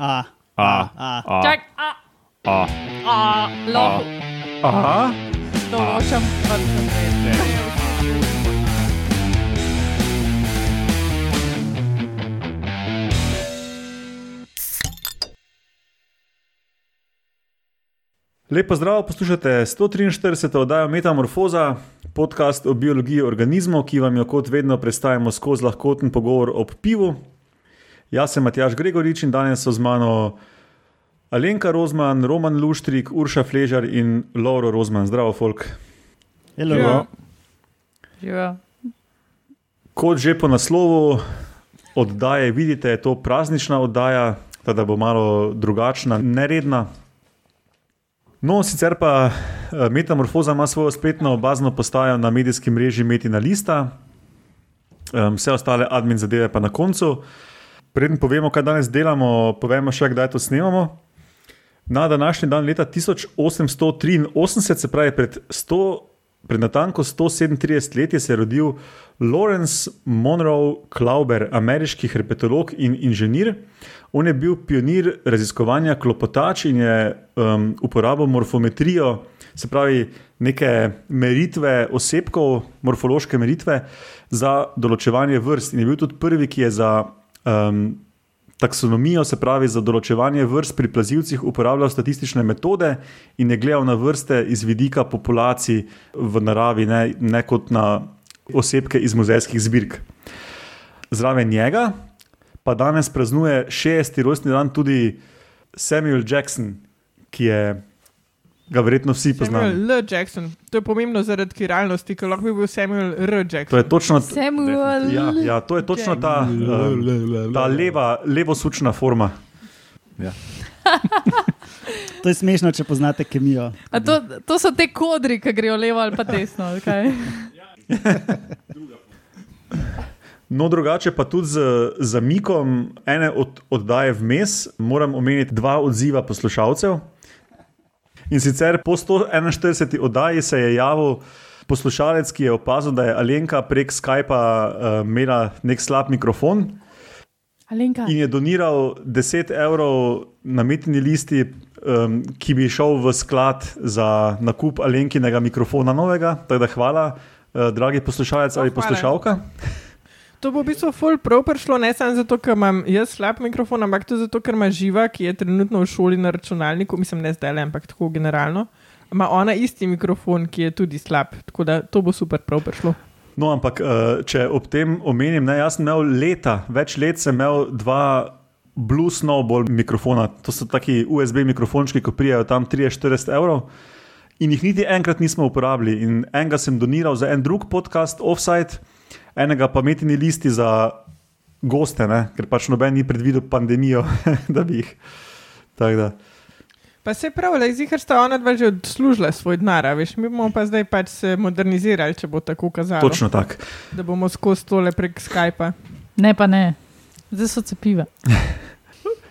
A, A, A. A, Čak, a, A, a, lohu. A, Določam, pa Lepo zdrav, poslušate 143. oddajo Metamorfoza, podcast o biologiji organizmov, ki vam jo kot vedno predstavimo skozi lahkoten pogovor ob pivu. Jaz sem Matjaš Gregorič in danes so z mano Alenka Rozman, Roman Luštrik, Urša Fležar in Lauro Rozman. Zdravo, folk. Hello. Ja. Živijo. Kot že po naslovu oddaje vidite, je to praznična oddaja, da bo malo drugačna, neredna. No, sicer pa eh, Metamorfoza ima svojo spletno bazno postajo na medijskem mreži Metina Lista, Em, vse ostale admin zadeve pa na koncu. Preden povemo, kaj danes delamo, povemo še, kdaj to snemamo. Na današnji dan leta 1883, se pravi pred, 100, pred natanko 137 leti, se je rodil Lawrence Monroe Klauber, ameriški herpetolog in inženir. On je bil pionir raziskovanja klopotač in je um, uporabil morfometrijo, se pravi neke meritve osebkov, morfološke meritve za določevanje vrst. In je bil tudi prvi, ki je za um, taksonomijo, se pravi za določevanje vrst pri plazilcih, uporabljal statistične metode in je gledal na vrste iz vidika populacij v naravi, ne, ne kot na osebke iz muzejskih zbirk. Zraven njega pa danes praznuje 60. rojstni dan tudi Samuel Jackson, ki je ga verjetno vsi poznamo. Samuel L. Jackson. To je pomembno zaradi kiralnosti, ker lahko bi bil Samuel R. To Jackson. je točno, Samuel. ja, ja, to je točno ta, um, ta leva, levosučna forma. To je smešno, če poznate kemijo. A to, to so te kodri, ki grejo levo ali pa desno. ali kaj? No, drugače pa tudi z zamikom ene od oddaje vmes moram omeniti dva odziva poslušalcev. In sicer po 141. oddaji se je javil poslušalec, ki je opazil, da je Alenka prek Skypa uh, imela nek slab mikrofon Alenka. in je doniral 10 evrov na metni listi, um, ki bi šel v sklad za nakup Alenkinega mikrofona novega. Tako da hvala, uh, dragi poslušalec O, ali hvala. poslušalka. To bo v bistvu full prav prišlo, ne samo zato, ker imam jaz slab mikrofon, ampak tudi zato, ker ima živa, ki je trenutno v šoli na računalniku, mislim, ne zdaj le, ampak tako generalno. Ima ona isti mikrofon, ki je tudi slab, tako da to bo super prav prišlo. No, ampak eh, če ob tem omenim, ne, jaz sem imel leta, več let sem imel dva Blue Snowball mikrofona, to so taki USB mikrofončki, ki prijajo tam 30-40 evrov. In jih niti enkrat nismo uporabili. In enega sem doniral za en drug podcast, Offside, enega pa metini listi za goste, ne? ker pač noben ni predvidel pandemijo, da bi jih. Tako da. Pa se pravi, da zihar sta ona dva že odslužila svoj denar, a veš, mi bomo pa zdaj pač se modernizirali, če bo tako kazalo. Točno tako. Da bomo skozi tole prek Skypa. Ne, pa ne. Zdaj so cepiva.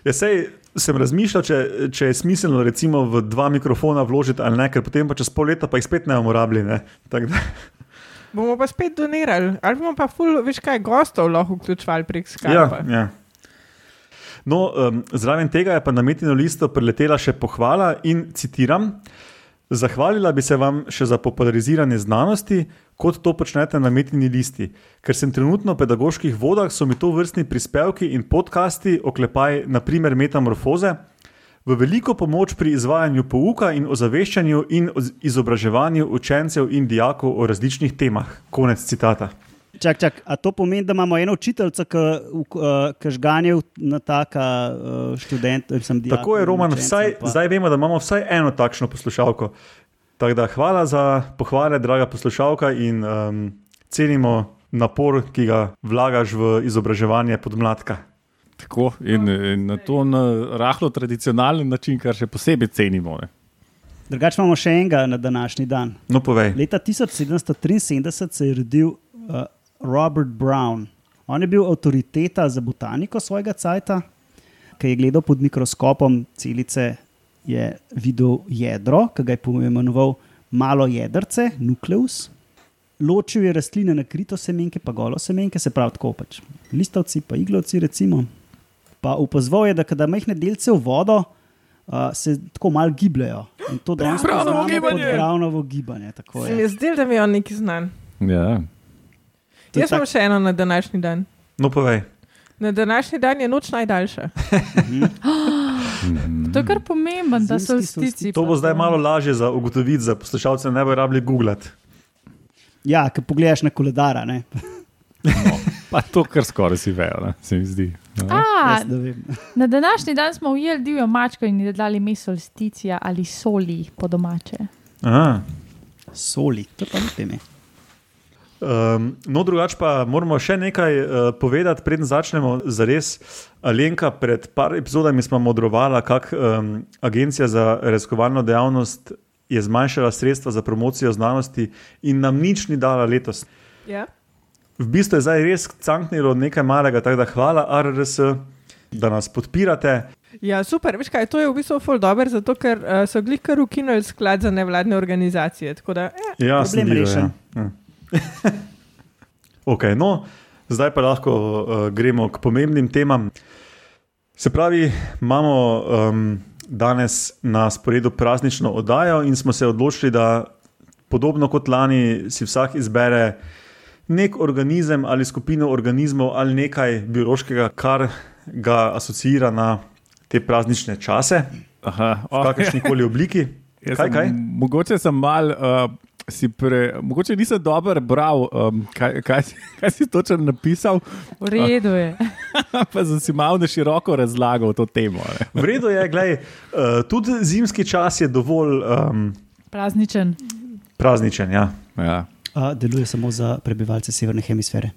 Ja, sej, sem razmišljal, če, če je smiselno recimo v dva mikrofona vložiti ali ne, ker potem pa čez pol leta pa jih spet ne bomo rabili. Bomo pa spet donirali, ali bomo pa ful, veš kaj, gostov lahko vključevali prek ja, Skypa. ja. No, um, zraven tega je pa na metino listo preletela še pohvala in citiram: Zahvalila bi se vam še za populariziranje znanosti, kot to počnete na metini listi. Ker sem trenutno v pedagoških vodah, so mi to vrstni prispevki in podcasti, oklepaj, naprimer Metamorfoze, v veliko pomoč pri izvajanju pouka in ozaveščanju in izobraževanju učencev in dijakov o različnih temah. Konec citata. Čak, čak, a to pomeni, da imamo eno učiteljico, ki žganje na taka uh, študent. Mislim, dijakov Tako je, Roman, učencev, vsaj, pa- zdaj vemo, da imamo vsaj eno takšno poslušalko. Tako da hvala za pohvale, draga poslušalka, in um, cenimo napor, ki ga vlagaš v izobraževanje podmladka. Tako in, in na to na rahlo tradicionalen način, kar še posebej cenimo. Ne. Drugače imamo še enega na današnji dan. No, povej. Leta 1773 se je rodil uh, Robert Brown. On je bil avtoriteta za botaniko svojega cajta, ki je gledal pod mikroskopom celice, je videl jedro, ki ga je poimenoval malo jedrce, nukleus. Ločil je rastline na krito semenke, pa golo semenke, se pravi tako pač listavci, pa iglovci, recimo. Pa opazoval je, da kada majhne delce v vodo uh, se tako malo gibljajo. In to danes poznamo kot gibanje. Brownovo gibanje. tako Se je. mi je zdelo, da mi je on neki znan. Ja. To Jaz imam tak- še eno na današnji dan. No, povej. Na današnji dan je noč najdaljša. To je kar pomemben, da so Zimski stici. To bo zdaj malo lažje za ugotoviti, za poslušalce ne bo rabili googlati. Ja, ki pogledaš na koledara. Ne? Pa to, kar skoraj si vejo, ne, se mi zdi. A, vem. na današnji dan smo ujeli divjo mačko in ji dali meso sticija ali soli po domače. Aha. Soli, to pa ne vem. Um, no, drugače pa moramo še nekaj uh, povedati, preden začnemo za res. Alenka, pred par epizodami smo modrovala, kako um, Agencija za raziskovalno dejavnost je zmanjšala sredstva za promocijo znanosti in nam nič ni dala letos. Ja? V bistvu je zdaj res canknilo nekaj malega, tako da hvala RRS, da nas podpirate. ja, super. Veš kaj, to je v bistvu ful dobro, zato ker uh, so glikar ukinuli sklad za nevladne organizacije. Tako da, eh, Ja, Problem rešen. Ja. Ja. okay, no, zdaj pa lahko uh, gremo k pomembnim temam. Se pravi, imamo um, danes na sporedu praznično oddajo in smo se odločili, da podobno kot lani si vsak izbere nek organizem ali skupino organizmov ali nekaj biološkega, kar ga asociira na te praznične čase, Aha, v kakršni koli obliki. Jaz Kaj, sem- kaj? Mogoče sem mal. Uh, Si pre, mogoče nisem dobro bral, um, kaj, kaj, kaj si točno napisal, V redu je. pa sem si malo široko razlagal to temo. V redu je, gledaj, uh, tudi zimski čas je dovolj um, Prazničen. prazničen. Ja. Ja. A, deluje samo za prebivalce severne hemisfere.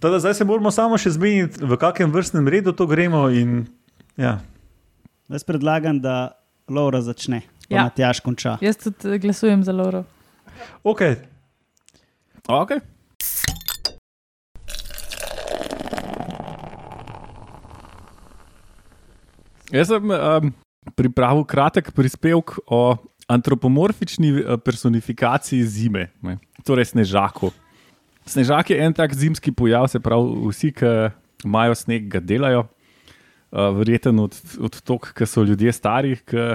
Teda, zdaj se moramo samo še zmeniti, v kakem vrstnem redu to gremo. In, ja. Jaz predlagam, da Laura začne, pa Ja. Matjaš konča. Jaz tudi eh, glasujem za Loro. okay. Okay. Jaz sem um, pripravil kratek prispevek o antropomorfični eh, personifikaciji zime, ne. torej snežaku. Snežak je en tak zimski pojav, se pravi, vsi, ki imajo sneg, ga delajo. Uh, Verjeten od, od tog, ki so ljudje stari, ki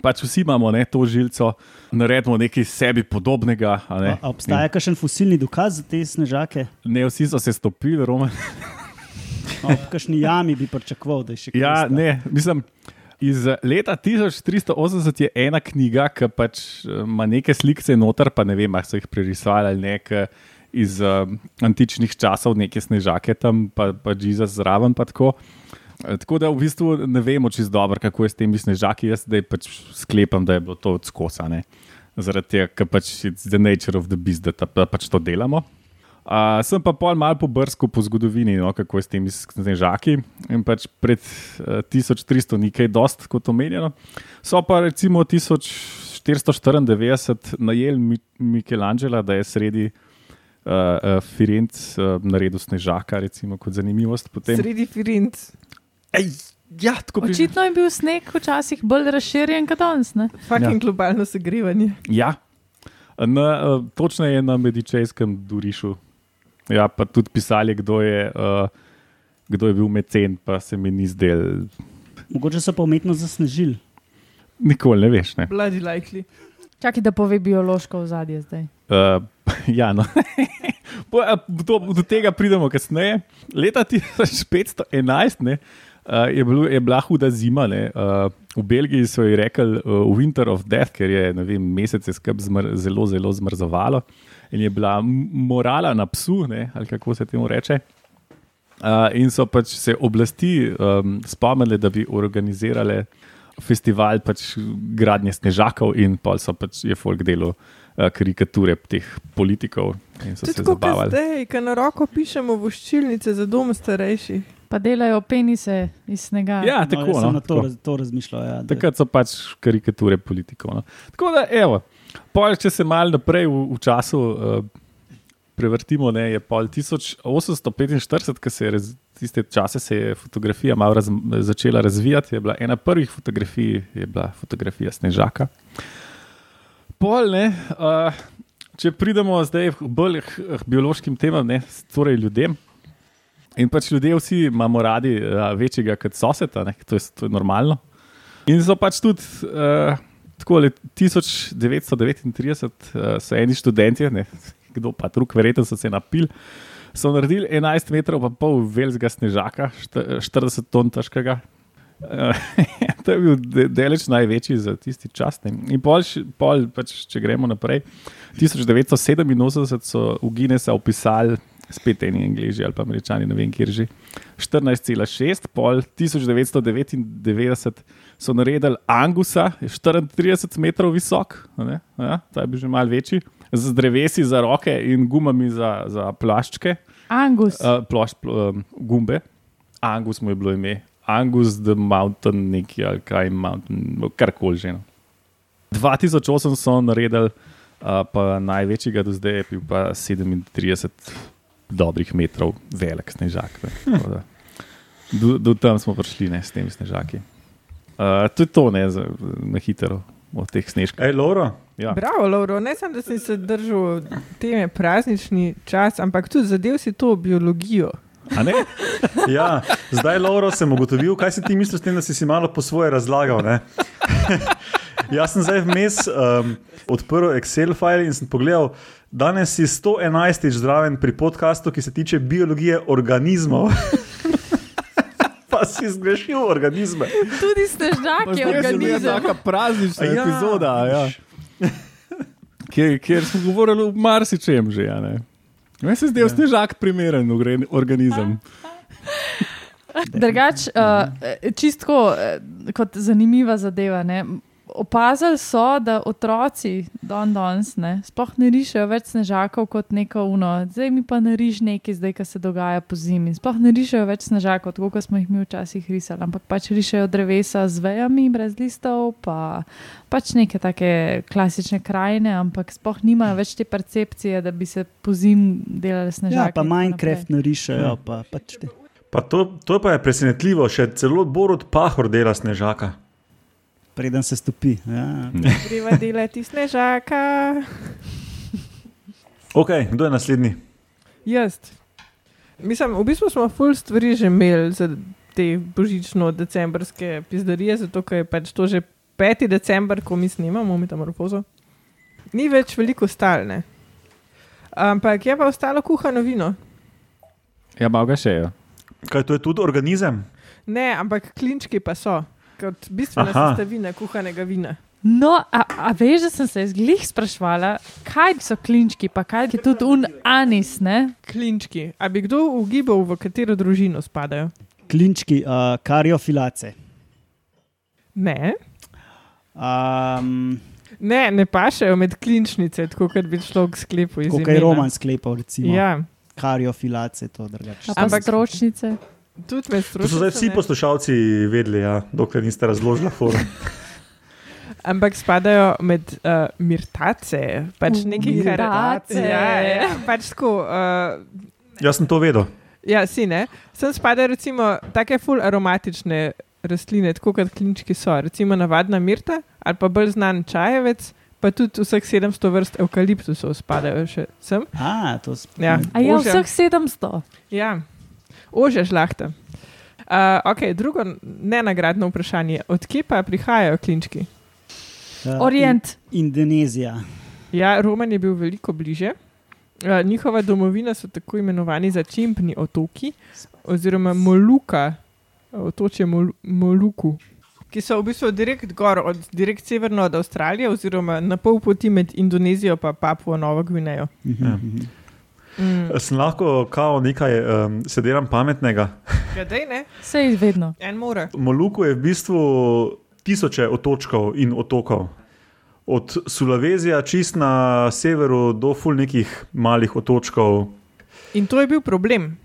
pač vsi imamo ne, to žilico, naredimo nekaj sebi podobnega. a Ne. A, a obstaja kakšen fosilni dokaz za te snežake? Ne, vsi so se stopili, Roman. No, v kakšni jami bi pričakoval, da je še kaj. Ja, ne, mislim. Iz leta 1380 je ena knjiga, ki pač eh, ima neke slike noter, pa ne vem, ali so jih prerisovali ali ne, iz uh, antičnih časov, neke snežake tam, pa, pa Jezus zraven. Pa tako. Eh, tako da v bistvu ne vemo čisto dobro, kako je s temi snežaki. Jaz zdaj pač sklepam, da je bilo to odskosane. Zaradi tega, ker pač je the nature of the beast, da, ta, da pač to delamo. Uh, sem pa pol malo pobrskal po zgodovini, no, kako je s temi snežaki. In pač pred uh, 1300 nekaj dost, kot omenjeno. So pa recimo 1494 najeli Mi Michelangela, da je sredi uh, uh, Firenc uh, naredil snežaka, recimo kot zanimivost. Potem, sredi Firenc. Ej, ja, tako bi- Očitno je bil sneg včasih bolj razširjen kot danes. ne? Fucking Ja. globalno segrevanje. Ja, na, uh, točno je na medičejskem durišu. Ja, pa tudi pisali, kdo je, uh, kdo je bil mecen, pa se mi ni zdel. Mogoče so pa umetno zasnežili. Nikoli ne veš. Ne? Bloody likely. Čakaj, da pove biološko ozadje zdaj. Uh, ja, no. Po- a, do, do tega pridemo kasneje. Leta 1511 ne, uh, je, bil, je bila huda zima. Ne, uh, v Belgiji so ji rekli uh, Winter of Death, ker je ne vem, mesece skrb zmr, zelo, zelo zmrzovalo in je bila morala na psu, ne, ali kako se temu reče. Uh, in so pač se oblasti um, spomnile, da bi organizirale festival pač gradnje snežakov, in pol so pač je folk delo uh, karikature teh politikov in so To je se tako, kot zdaj, ki na roko pišemo voščilnice za dom starejših. Pa delajo penise iz snega. Ja, No, tako sem no, na to, tako. raz, to razmišljal. Ja, Takrat so pač karikature politikov. No. Tako da, evo, pol, če se malo naprej v, v času uh, prevrtimo, ne, je pol 1845, ki se je raz, tiste čase se je fotografija malo raz, začela razvijati. Je bila ena prvih fotografij, je bila fotografija Snežaka. Pol, ne, uh, če pridemo zdaj bolj k biološkim temam, ne, torej ljudem. In pač ljudje vsi imamo radi uh, večjega kot soseda, ne, to, je, to je normalno. In so pač tudi uh, tako le 1939, uh, so eni študenti, ne, kdo pa drug, verjetno so se napili, so naredili 11 metrov pa pol velikega snežaka, št- 40 ton težkega. Uh, to je bil de- delež največji za tisti čas. Ne. In pol, pol pač, če gremo naprej, 1987 so v Guinnessa opisali, spet eni angliži ali pa američani, ne vem, kjer že. 14,6, pol 1999 so naredili Angusa, je 34 metrov visok, ne, ja, ta je bil že mal večji, z drevesi za roke in gumami za, za plaščke, Angus. uh, plošč, pl, um, gumbe. Angus mu je bilo ime, Angus the Mountain, neki ali kaj Mountain, karkoli že. No. 2008 so naredili, uh, pa največjega do zdaj je bil pa 37 dobrih metrov velik snežak. ne. Tako da Do, do tam smo prišli ne, s temi snežaki. Uh, to je to, ne, za, na hitro od teh snežkov. Ej, Laura, Ja. Bravo, Lauro, ne samo, da si se držal teme praznični čas, ampak tudi zadev si to biologijo. A ne? ja, zdaj, Laura, sem ugotovil, kaj si ti misliš s tem, da si si malo po svoje razlagal. Jaz sem zdaj vmes um, odprl Excel file in sem pogledal, danes si 111 zraven pri podkastu, ki se tiče biologije organizmov. pa si zgrešil organizme. Tudi snežak je organizem. Taka praznična A ja. ja. epizoda, ja. kjer, kjer smo govorili o marsičem že. Ja, ne. Meni se zdi, da je snežak primeren ogre- organizem. Drugač, uh, čistko uh, kot zanimiva zadeva. Ne? Opazili so, da otroci don danes ne, sploh ne rišejo več snežakov kot neko uno. Zdaj mi pa nariš nekaj, zdaj, kar se dogaja po zimi. Sploh ne rišejo več snežakov, tako kot smo jih mi včasih risali, ampak pač rišejo drevesa z vejami, brez listov, pa pač neke take klasične krajine, ampak sploh nimajo več te percepcije, da bi se po zimi delali Ja, snežaki. pa in tako Minecraft naprej. narišajo. Pa, pač te. Pa to, to pa je presenetljivo, še celo Borod Pahor dela snežaka. Preden se stopi. Ja. Treba delati snežaka. Ok, kdo je naslednji? Jaz. Mislim, v bistvu smo full stvari že imeli za te božično-decembrske pizdarije, zato ker je pač to že 5. december, ko mi snimamo metamorfozo. Ni več veliko stalne. Ampak je pa ostalo kuhano vino. Ja, malo ga še je. Kaj to je tudi organizem? Ne, ampak klinčki pa so, kot bistvena Aha. sestavina kuhanega vina. No, a, a veš, da sem se zglih sprašvala, kaj so klinčki, pa kaj je tudi un anis, ne? Klinčki. A bi kdo ugibal, v katero družino spadajo? Klinčki, uh, kariofilace. Ne. Um, Ne, ne pašejo med klinčnice, tako kot bi človek sklepal iz Kot imena. je roman sklepal, recimo. Ja, Kariofilace, to drugače. Ampak- stročnice. Tudi med To so zdaj vsi strošnicami. poslušalci vedeli, ja, dokler niste razložili forum. Ampak spadajo med uh, mirtace, pač neki kar Mirtace. Ja, ja, pač tako. Uh, Jaz sem to vedel. ja, si ne. Sem spadajo recimo take full aromatične rastline, tako kot klinčki so. Recimo navadna mirta ali pa bolj znan čajevec, pa tudi vseh 700 vrst evkaliptusov spadajo še sem. A, to sp- Ja. A je Ožja. vseh 700? Ja, ože žlahta. Uh, ok, drugo nenagradno vprašanje. Odkje pa prihajajo klinčki? Uh, Orient. In, Indonezija. Ja, Roman je bil veliko bliže. Uh, njihova domovina so tako imenovani začimpni otoki, oziroma Moluka, otočje Mol Moluku, ki so v bistvu direkt gor, od, direkt severno od Avstralije, oziroma na pol poti med Indonezijo in Papuo Novo Gvinejo. Mhm, Ja. Mm. Sem lahko kao nekaj um, sediram pametnega. Ja, dej, ne, Sej vedno. en mora. Moluku je v bistvu tisoče otočkov in otokov. Od Sulavezija čist na severu do ful nekih malih otočkov. In to je bil problem.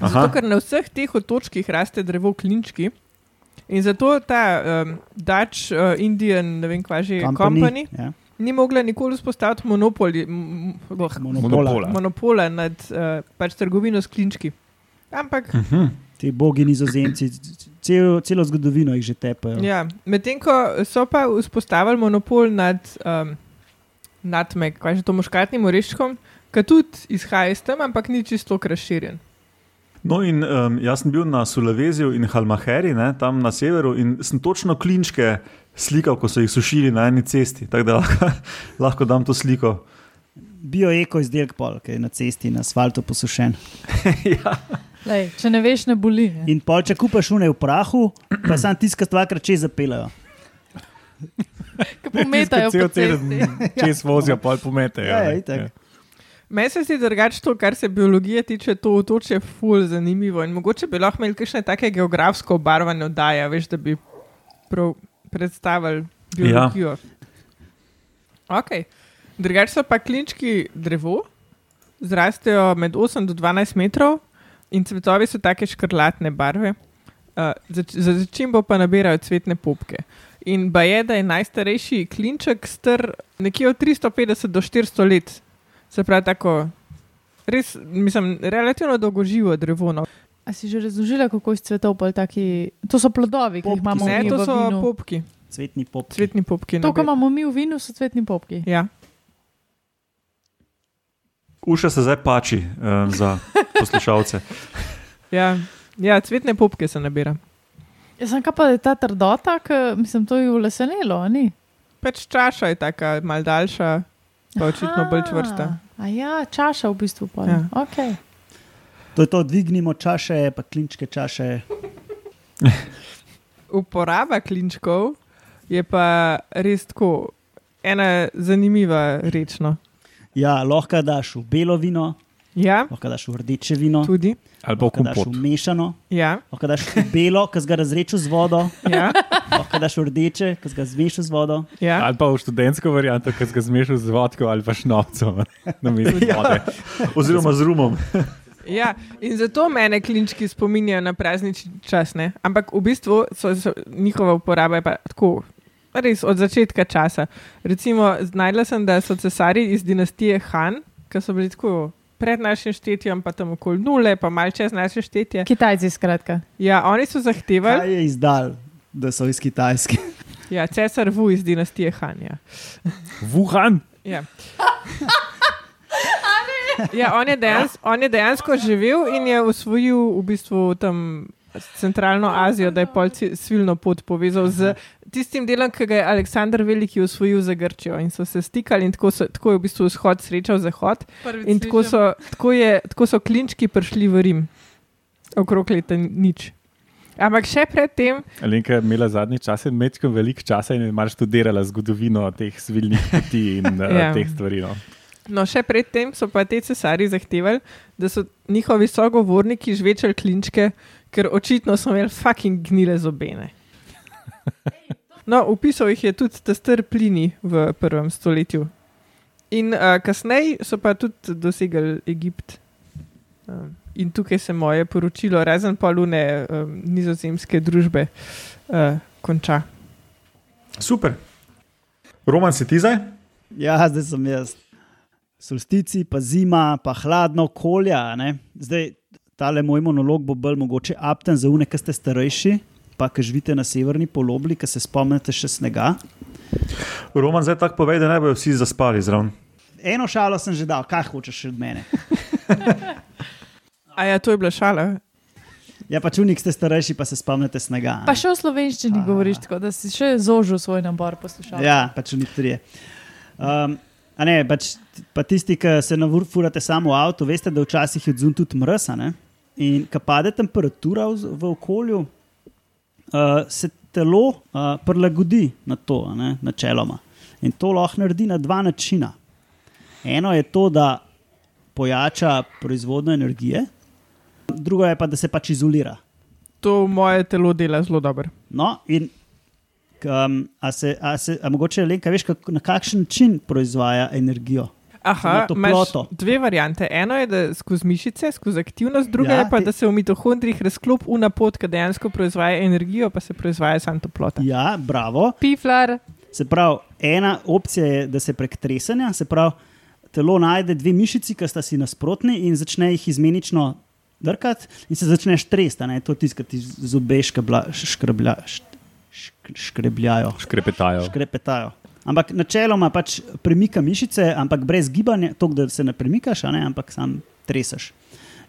Aha. Zato, ker na vseh teh otočkih raste drevo klinčki. In zato ta um, Dutch, uh, Indian, ne vem, kva že, company, company Ja. Ni mogla nikoli vzpostaviti monopoli, m, m, oh, Monopola. monopola nad uh, pač trgovino s klinčki. Ampak, Mhm. Ti bogi nizozemci, cel, celo zgodovino jih že tepajo. ja, medtem ko so pa vzpostavili monopol nad, um, nad me, kaj že to muškatnim oreščkom, ki tudi izhaja iz tam, ampak ni čisto razširjen. No, in um, jaz sem bil na Sulaveziju in Halmaheri, ne, tam na severu, in sem točno klinčke slikal, ko so jih sušili na eni cesti. Tako da lahko, lahko dam to sliko. Bio-eko izdelek, pol, ki je na cesti, na asfaltu posušen. ja. Lej, če ne veš, ne boli. Ne? In pol, če kupaš une v prahu, pa sam tiska dvakrat čez zapelajo. Ki pometajo po Cel cesti. teden čez vozijo, pol pometejo. Ja, itak. Meni se zdi drugače to, kar se biologije tiče, to otoče ful zanimivo. In mogoče bi lahko imeli kakšne take geografsko obarvane oddaje, veš, da bi predstavili biologijo. Ja. Ok. Drugače so pa klinčki drevo, zrastejo med 8 do 12 metrov in cvetovi so take škrlatne barve. Uh, za, za začimbo pa nabirajo cvetne popke. In ba je, da je najstarejši klinček star nekje od 350 do 400 let. Se pravi, tako res, mislim, relativno dolgoživo drevo. No. A si že razložila, kako iz cvetov taki. To so plodovi, ki jih Popki imamo Ne, mi to v so vinu. popki, Cvetni pop. cvetni popki. To, kar imamo mi v vinu, so cvetni popki. Ja. Uša se zdaj pači um, za poslušalce. Ja, ja, cvetne popke se nabira. Jaz sem kaj pa je ta trdota, ki mislim, to je ulesenelo, ni? Pač čaša je taka mal daljša, pa očitno bolj čvrsta. A ja, čaša v bistvu pa. Ja. Okay. To je to, dvignimo čaše, pa klinčke čaše. Uporaba klinčkov je pa res tako ena zanimiva reč. No. Ja, lahko daš v belo vino, Ja, lahko daš v rdeče vino, tudi. Ali pa v lahko daš kompot. v mešano, Ja, lahko daš v belo, ki ga razrečeš z vodo, ja, lahko daš v rdeče, ki ga zmešaš z vodo. ja. Ali pa v študentsko varianto, ki ga zmešaš z vodko ali pa šnopcem, na mestu Ja. vode. Oziroma z rumom. Ja, in zato mene klinčki spominjajo na praznični čas. Ne? Ampak v bistvu so, so njihova uporaba je pa tako. Res od začetka časa. Recimo, znašla sem, da so cesari iz dinastije Han, ki so bili tako pred našim štetjem, pa tam okoli nule, pa malce čez naše štetje. Kitajci, skratka. Ja, oni so zahtevali, Kaj je izdal, da so iz Kitajske? ja, cesar Wu iz dinastije Han. Ja. Wuhan, Ja. Ja, on, je dejans, on je dejansko živel in je usvojil v bistvu tam centralno Azijo, da je pol ci- svilno pot povezal z tistim delom, ki ga je Aleksandr Veliki usvojil za Grčijo. In so se stikali, in tako, so, tako je v bistvu vzhod srečal zahod. In tako so, tako, je, tako so klinčki prišli v Rim, okrog leta nič. Ampak še predtem, Alenka je imela zadnji čas in mečko veliko časa in je mar študirala zgodovino teh svilnih poti in Ja. ja. teh stvari. No. no še predtem so pa te cesari zahtevali, da so njihovi sogovorniki žvečali klinčke, ker očitno so imeli fucking gnile zobene. No, upisal jih je tudi tester plini v prvem stoletju. In uh, kasneje so pa tudi dosegli Egipt. Um, in tukaj se moje poročilo, razen polune um, nizozemske družbe, uh, konča. Super. Roman, si ti zdaj? Ja, zdaj sem jaz. Solstici, pa zima, pa hladno okolje. a ne. Zdaj, tale moj monolog bo bolj mogoče apten za une, ki ste starejši, pa ki živite na severni polobli, ki se spomnite še snega. Roman, zdaj tako povej, da ne bojo vsi zaspali zraven. Eno šalo sem že dal, kaj hočeš še od mene. A ja, to je bila šala. Ja, pač unik ste starejši, pa se spomnite snega. a ne. Pa še v slovenščini govoriš tako, da si še zožil svoj nabor poslušalcev. Ja, pač unik trije. Um, a ne, pač, pa tisti, ki se navurfurate samo v avtu, veste, da včasih je odzun tudi mrz. a ne? In ko pade temperatura v, v okolju, uh, se telo uh, prilagodi na to, ne, načeloma. In to lahko naredi na dva načina. Eno je to, da pojača proizvodnjo energije, drugo je pa, da se pač izolira. To moje telo dela zelo dobro. No, in um, a se, a se, a mogoče le, veš, kak, na kakšen način proizvaja energijo. Aha, imaš dve variante. Eno je, da skozi mišice, skozi aktivnost, druga Ja, je pa, te- da se v mitohondrijih razklop unapot, ki dejansko proizvaja energijo, pa se proizvaja sam toplota. Ja, bravo. Piflar, Se pravi, ena opcija je, da se prek tresenja, se pravi, telo najde dve mišici, ki sta si nasprotni in začne jih izmenično drkati, in se začneš tresti. To je tisto, kar ti zobe škrebla, škreblja, šk- šk- škrebljajo. Škrepetajo. škrepetajo. Ampak načeloma pač premika mišice, ampak brez gibanja, to, da se ne premikaš, a ne, ampak sam treseš.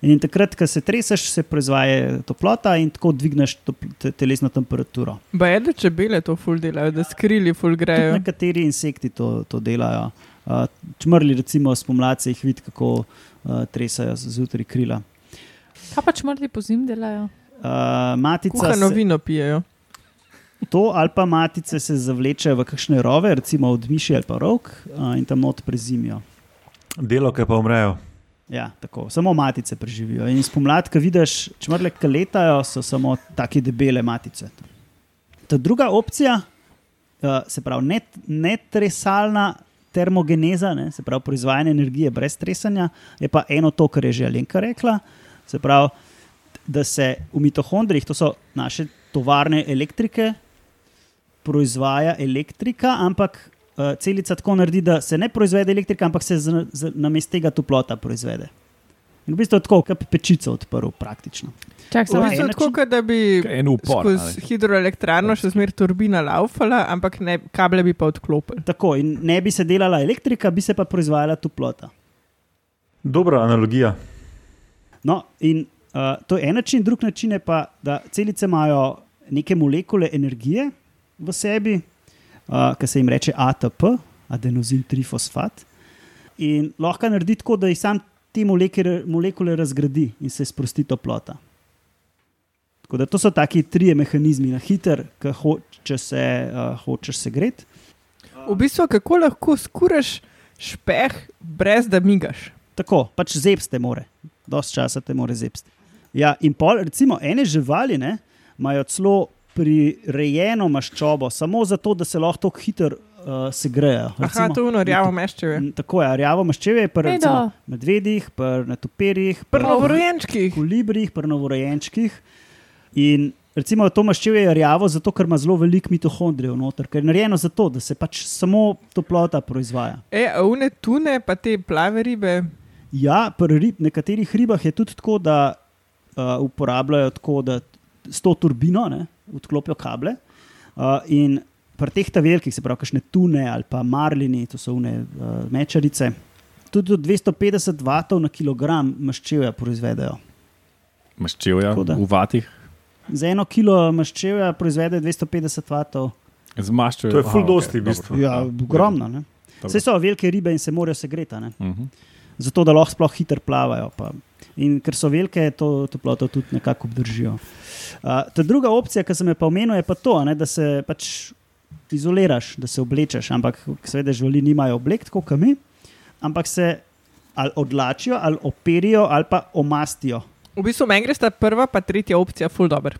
In takrat, ko se treseš, se proizvaja toplota in tako dvigneš te- telesno temperaturo. Bajede čebele to ful delajo, da skrili ful Tudi grejo. nekateri insekti to, to delajo. Uh, čmrli, recimo, spomladi jih vidi, kako uh, tresajo zjutraj krila. Kaj pa čmrli po zim delajo? Uh, matica Kuhano se, vino pijejo. To ali pa matice se zavlečejo v kakšne rove, recimo od miši ali pa rok, in tam not prezimijo. Delovke pa umrejo. Ja, tako, samo matice preživijo. In spomladi, ko vidiš čmrle, ki letajo, so samo tako debele matice. Ta druga opcija, se pravi, net, netresalna termogeneza, ne, se pravi, proizvajanje energije brez tresanja, je pa eno to, kar je že Alenka rekla. Se pravi, da se v mitohondrijih, to so naše tovarne elektrike, proizvaja elektrika, ampak uh, celica tako naredi, da se ne proizvede elektrika, ampak se z- z- namesto tega toplota proizvede. In v bistvu je tako, kot pečico odprl, praktično. Čak, V bistvu način- tako, kot da bi upor. skozi hidroelektrarno še zmeraj turbina laufala, ampak ne, kable bi pa odklopili. Tako, in ne bi se delala elektrika, bi se pa proizvajala toplota. Dobra analogija. No, in uh, to je en način, drug način je pa, da celice imajo neke molekule energije v sebi, uh, ki se jim reče ATP, adenozin trifosfat. In lahko naredi tako, da jih sam te molekule, molekule razgradi in se sprosti toplota. Tako da to so taki trije mehanizmi, na hiter, ki ho, če se uh, hočeš segreti. V bistvu, kako lahko skuraš špeh, brez da migaš? Tako, pač zebste more, dosti časa te more zebsti. Ja, in pol, recimo, ene živali ne, imajo celo prirejeno maščobo, samo zato, da se lahko tako hitro uh, segrejejo. Aha, to je rjavo meščeve. Mm, Tako je, rjavo maščeve je pri recimo, medvedih, pri netoperjih, pri Prvo vrojenčkih. kolibrih, pri novorojenčkih. In recimo to maščeve je rjavo, zato ker ima zelo veliko mitohondrijev noter, ker je narejeno zato, da se pač samo toplota proizvaja. E, a une tune, pa te plave ribe. Ja, pri rib, nekaterih ribah je tudi tako, da uh, uporabljajo tako, da s to turbino ne, odklopijo kable. Uh, in pri teh velikih, se pravi, kakšne tune ali pa marlini, to so une uh, mečarice, tudi do 250 vatov na kilogram maščevja proizvedejo. Maščevja v vatih. Za eno kilo maščevja proizvede 250 vatov. Zmaščujejo. To je ful Aha, dosti, v dobro. bistvu. Ja, ogromno. ne. Vse so velike ribe in se morajo segreti. ne. Mhm. zato da lahko sploh hitro plavajo. Pa. In ker so velike, to toploto tudi nekako obdržijo. Uh, ta druga opcija, ki sem jo pa omenil, je pa to, a ne, da se pač izoliraš, da se oblečeš. Ampak, seveda, živali nimajo oblek, tako kot mi, ampak se ali odlačijo, ali operijo, ali pa omastijo. V bistvu meni gre sta prva, pa tretja opcija, full dobro.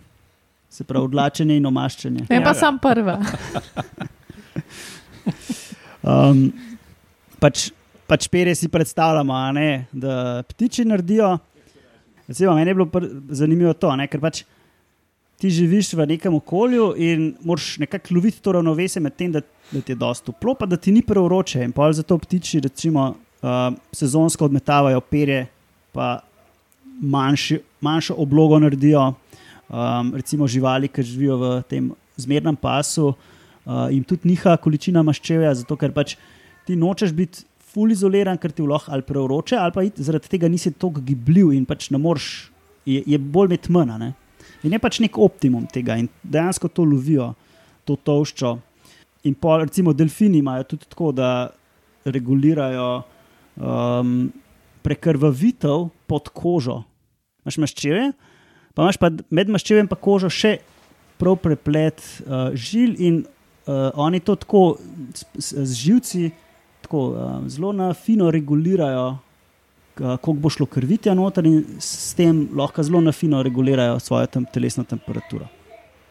Se pravi, odlačenje in omaščanje. ne pa Ja. sam prva. Um, pač, pač perje si predstavljamo, a ne, da ptiči naredijo. Recimo, meni je bilo zanimivo to, ne, ker pač ti živiš v nekem okolju in moraš nekako loviti to ravnovesje med tem, da, da ti je dosto toplo, pa da ti ni prevroče. In pol zato ptiči recimo, uh, sezonsko odmetavajo perje, pa manjši, manjšo oblogo naredijo. Um, recimo živali, ki živijo v tem zmernem pasu, uh, jim tudi niha količina maščevja, zato ker pač ti nočeš biti ful izoliran, ker ti lahko ali prevroče, ali pa zaradi tega nisi tako gibljiv in pač ne moreš, je, je bolj med mena. Ne? In je pač nek optimum tega in dejansko to lovijo, to tolščo. In pol, recimo, delfini imajo tudi tako, da regulirajo um, prekrvavitev pod kožo. Imáš maščeve, pa imaš pa med maščevem in kožo še prav preplet uh, žil, in uh, oni to tako s, s, z živci tako, uh, zelo na fino regulirajo, koliko bo šlo krvitja noter, in s tem lahko zelo na fino regulirajo svojo tem, telesno temperaturo.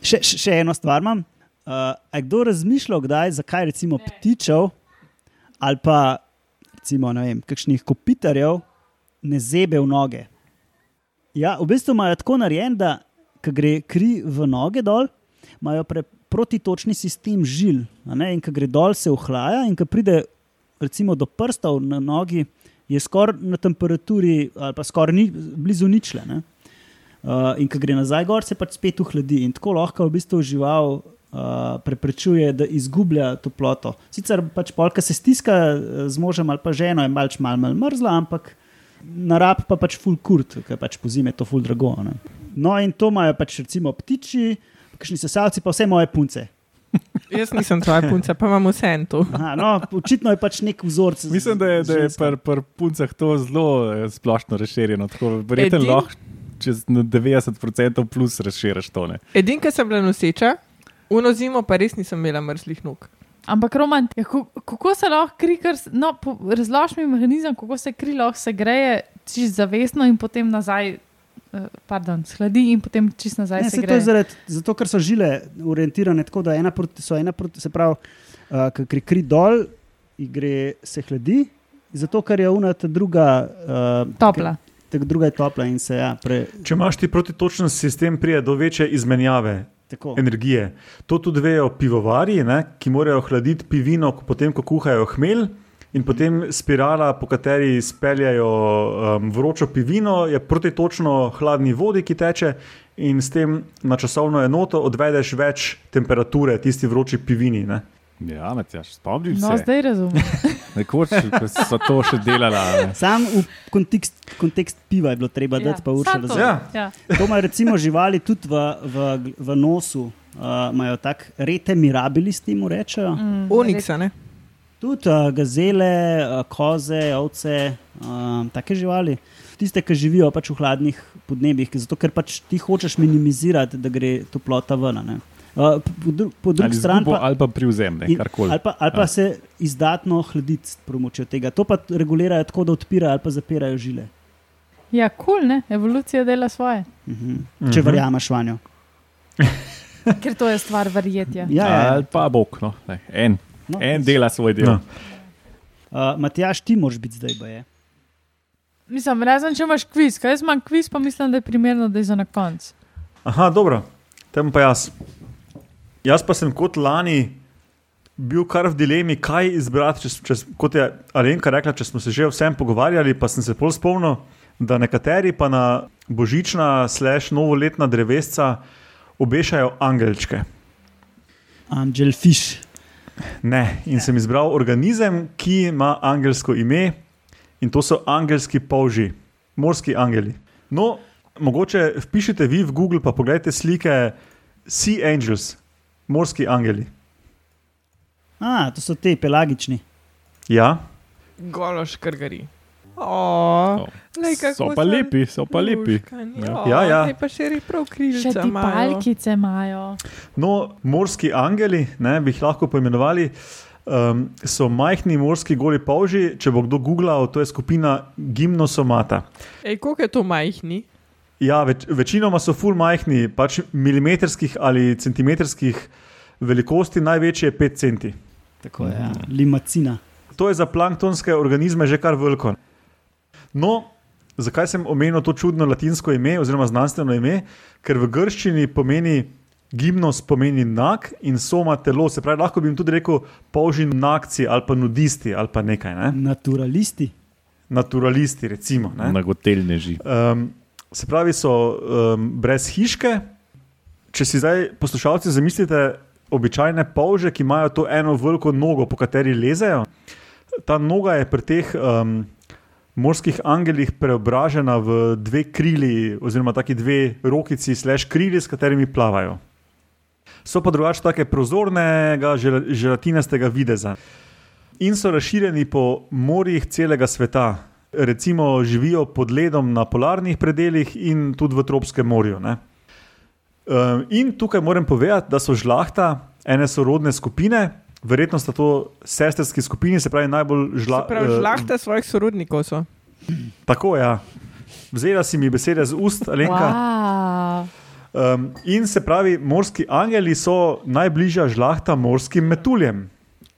Še, še, eno stvar imam. Uh, je kdo razmišljal, kdaj, zakaj recimo ptičev ali pa recimo, ne vem, kakšnih kopitarjev ne zebe v noge? Ja, v bistvu imajo tako narejen, da ko gre kri v noge dol, imajo pre, protitočni sistem žil. ne, In ko gre dol, se ohlaja, in ko pride recimo do prstov na nogi, je skoraj na temperaturi, ali pa skoraj ni, blizu ničle. Ne? Uh, in ko gre nazaj gor, se pač spet ohladi. In tako lahko v bistvu žival uh, preprečuje, da izgublja toploto. Sicer pač polka se stiska eh, z možem ali pa ženo, je malč mal, mal mrzla, ampak na rab pa pač full kurt, ker pač po zimi je to full drago. Ne. No, in to imajo pač recimo ptiči, kakšni sesalci, pa vse moje punce. Jaz nisem tvoja punca, pa imam vse en to. Aha, no, očitno je pač nek vzorec. Mislim, da je, da je pri pr puncah to zelo eh, splošno razširjeno. Tako verjetno Edin- lahko čez na 90% plus razširiš to. Ne. Edin, ki sem bila noseča, uno zimo pa res nisem imela mrzlih nog. Ampak, Roman, ja, kako, kako se lahko kri, kar, no, razloži mi mehanizem, kako se kri lahko segreje čist zavestno in potem nazaj, pardon, shladi in potem čist nazaj Ne, se se to je zaradi, zato, ker so žile orientirane tako, da ena proti, so ena proti, se pravi, uh, ki gre kri dol, gre se hladi, zato ker je unata druga. Uh, Topla. Tak druga je topla in se ja, pre, Če imaš ti protitočen sistem, prije do večje izmenjave tako. energije. To tudi vejo pivovari, ne, ki morajo hladiti pivino, potem ko kuhajo hmelj. In potem spirala, po kateri speljajo um, vročo pivino, je protitočno hladni vodi, ki teče, in s tem na časovno enoto odvedeš več temperature tisti vroči pivini. Ne. Ja, Matjaš, spomnim No, se. zdaj razumem. Nekoč ko so to še delala. Sam v kontekst, kontekst piva je bilo treba Ja, dati, pa urša to. razumeti. Ja. Ja. To imajo recimo živali tudi v, v, v nosu, uh, imajo tako rete mirabilis, temu rečejo. Mm. Oniksa, ne? Tudi uh, gazele, uh, koze, ovce, uh, take živali. Tiste, ki živijo pač v hladnih podnebjih, zato ker pač ti hočeš minimizirati, da gre toplota ven. a ne. Uh, po, dru, po drugi Ali strani pa, ali pa privzem, ne, in- karkoli. ali pa, ali pa Ja. se izdatno hladiti s pomočjo tega. To pa regulirajo tako, da odpirajo ali pa zapirajo žile. Ja, kul, cool, ne? Evolucija dela svoje. Mhm. Če Mhm. verjameš vanjo. Ker to je stvar verjetja. Ja, ja, ja. Ali pa bog, no. ne, en, No, en dela svoj del. No. Uh, Matjaš, ti moraš biti zdaj, baje. Mislim, razen če imaš kviz, kaj jaz imam kviz, pa mislim, da je primerno, da je za na koncu. Aha, dobro, tem pa jaz. Jaz pa sem kot lani bil kar v dilemi, kaj izbrati. Če, če, kot je Alenka rekla, če smo se že o vsem pogovarjali, pa sem se pol spomnil, da nekateri pa na božična, slash novoletna drevesca obešajo angelčke. Angelfish. Ne, in sem izbral organizem, ki ima angelsko ime, in to so angelski polži, morski angeli. No, mogoče vpišite vi v Google, pa pogledajte slike Sea Angels, morski angeli. A, to so te pelagični. Ja, Gološ krgari. O, Oh. lej, So pa so lepi, so pa lepi. Ja. Ja, ja. zdaj pa še res prav Še križice ti imajo. palkice imajo. no, morski angeli, ne bi jih lahko poimenovali. Um, so majhni morski goli polži, če bo kdo googlal, to je skupina gimnosomata. Ej, koliko je to majhni? Ja, več, večinoma so ful majhni, pač milimetrskih ali centimetrskih velikosti, največji je 5 centi. Tako je, ja. limacina. To je za planktonske organizme že kar veliko. No, zakaj sem omenil to čudno latinsko ime oziroma znanstveno ime? Ker v grščini pomeni gimnos, pomeni nag in soma telo. Se pravi, lahko bi jim tudi rekel polžin nakci ali pa nudisti ali pa nekaj, ne? Naturalisti. naturalisti, recimo. Ne? Nagotelneži. Um, se pravi, so um, brez hiške. Če si zdaj poslušalci zamislite, običajne polže, ki imajo to eno veliko nogo, po kateri lezejo, ta noga je pri teh um, morskih angelih preobražena v dve krili, oziroma taki dve rokici, slash krili, s katerimi plavajo. So pa drugače tako prozornega, žel- želatinastega videza in so razširjeni po morjih celega sveta. Recimo živijo pod ledom na polarnih predeljih in tudi v tropskem morju. Ne? Um, in tukaj moram povedati, da so žlahta ene sorodne skupine, verjetno sta to sestrski skupini, se pravi najbolj žla, Se pravi, eh, žlahte svojih sorodnikov so. Tako je. Ja. Vzela si mi besede z ust, Alenka. Wow. Um, in se pravi, morski angeli so najbližja žlahta morskim metuljem.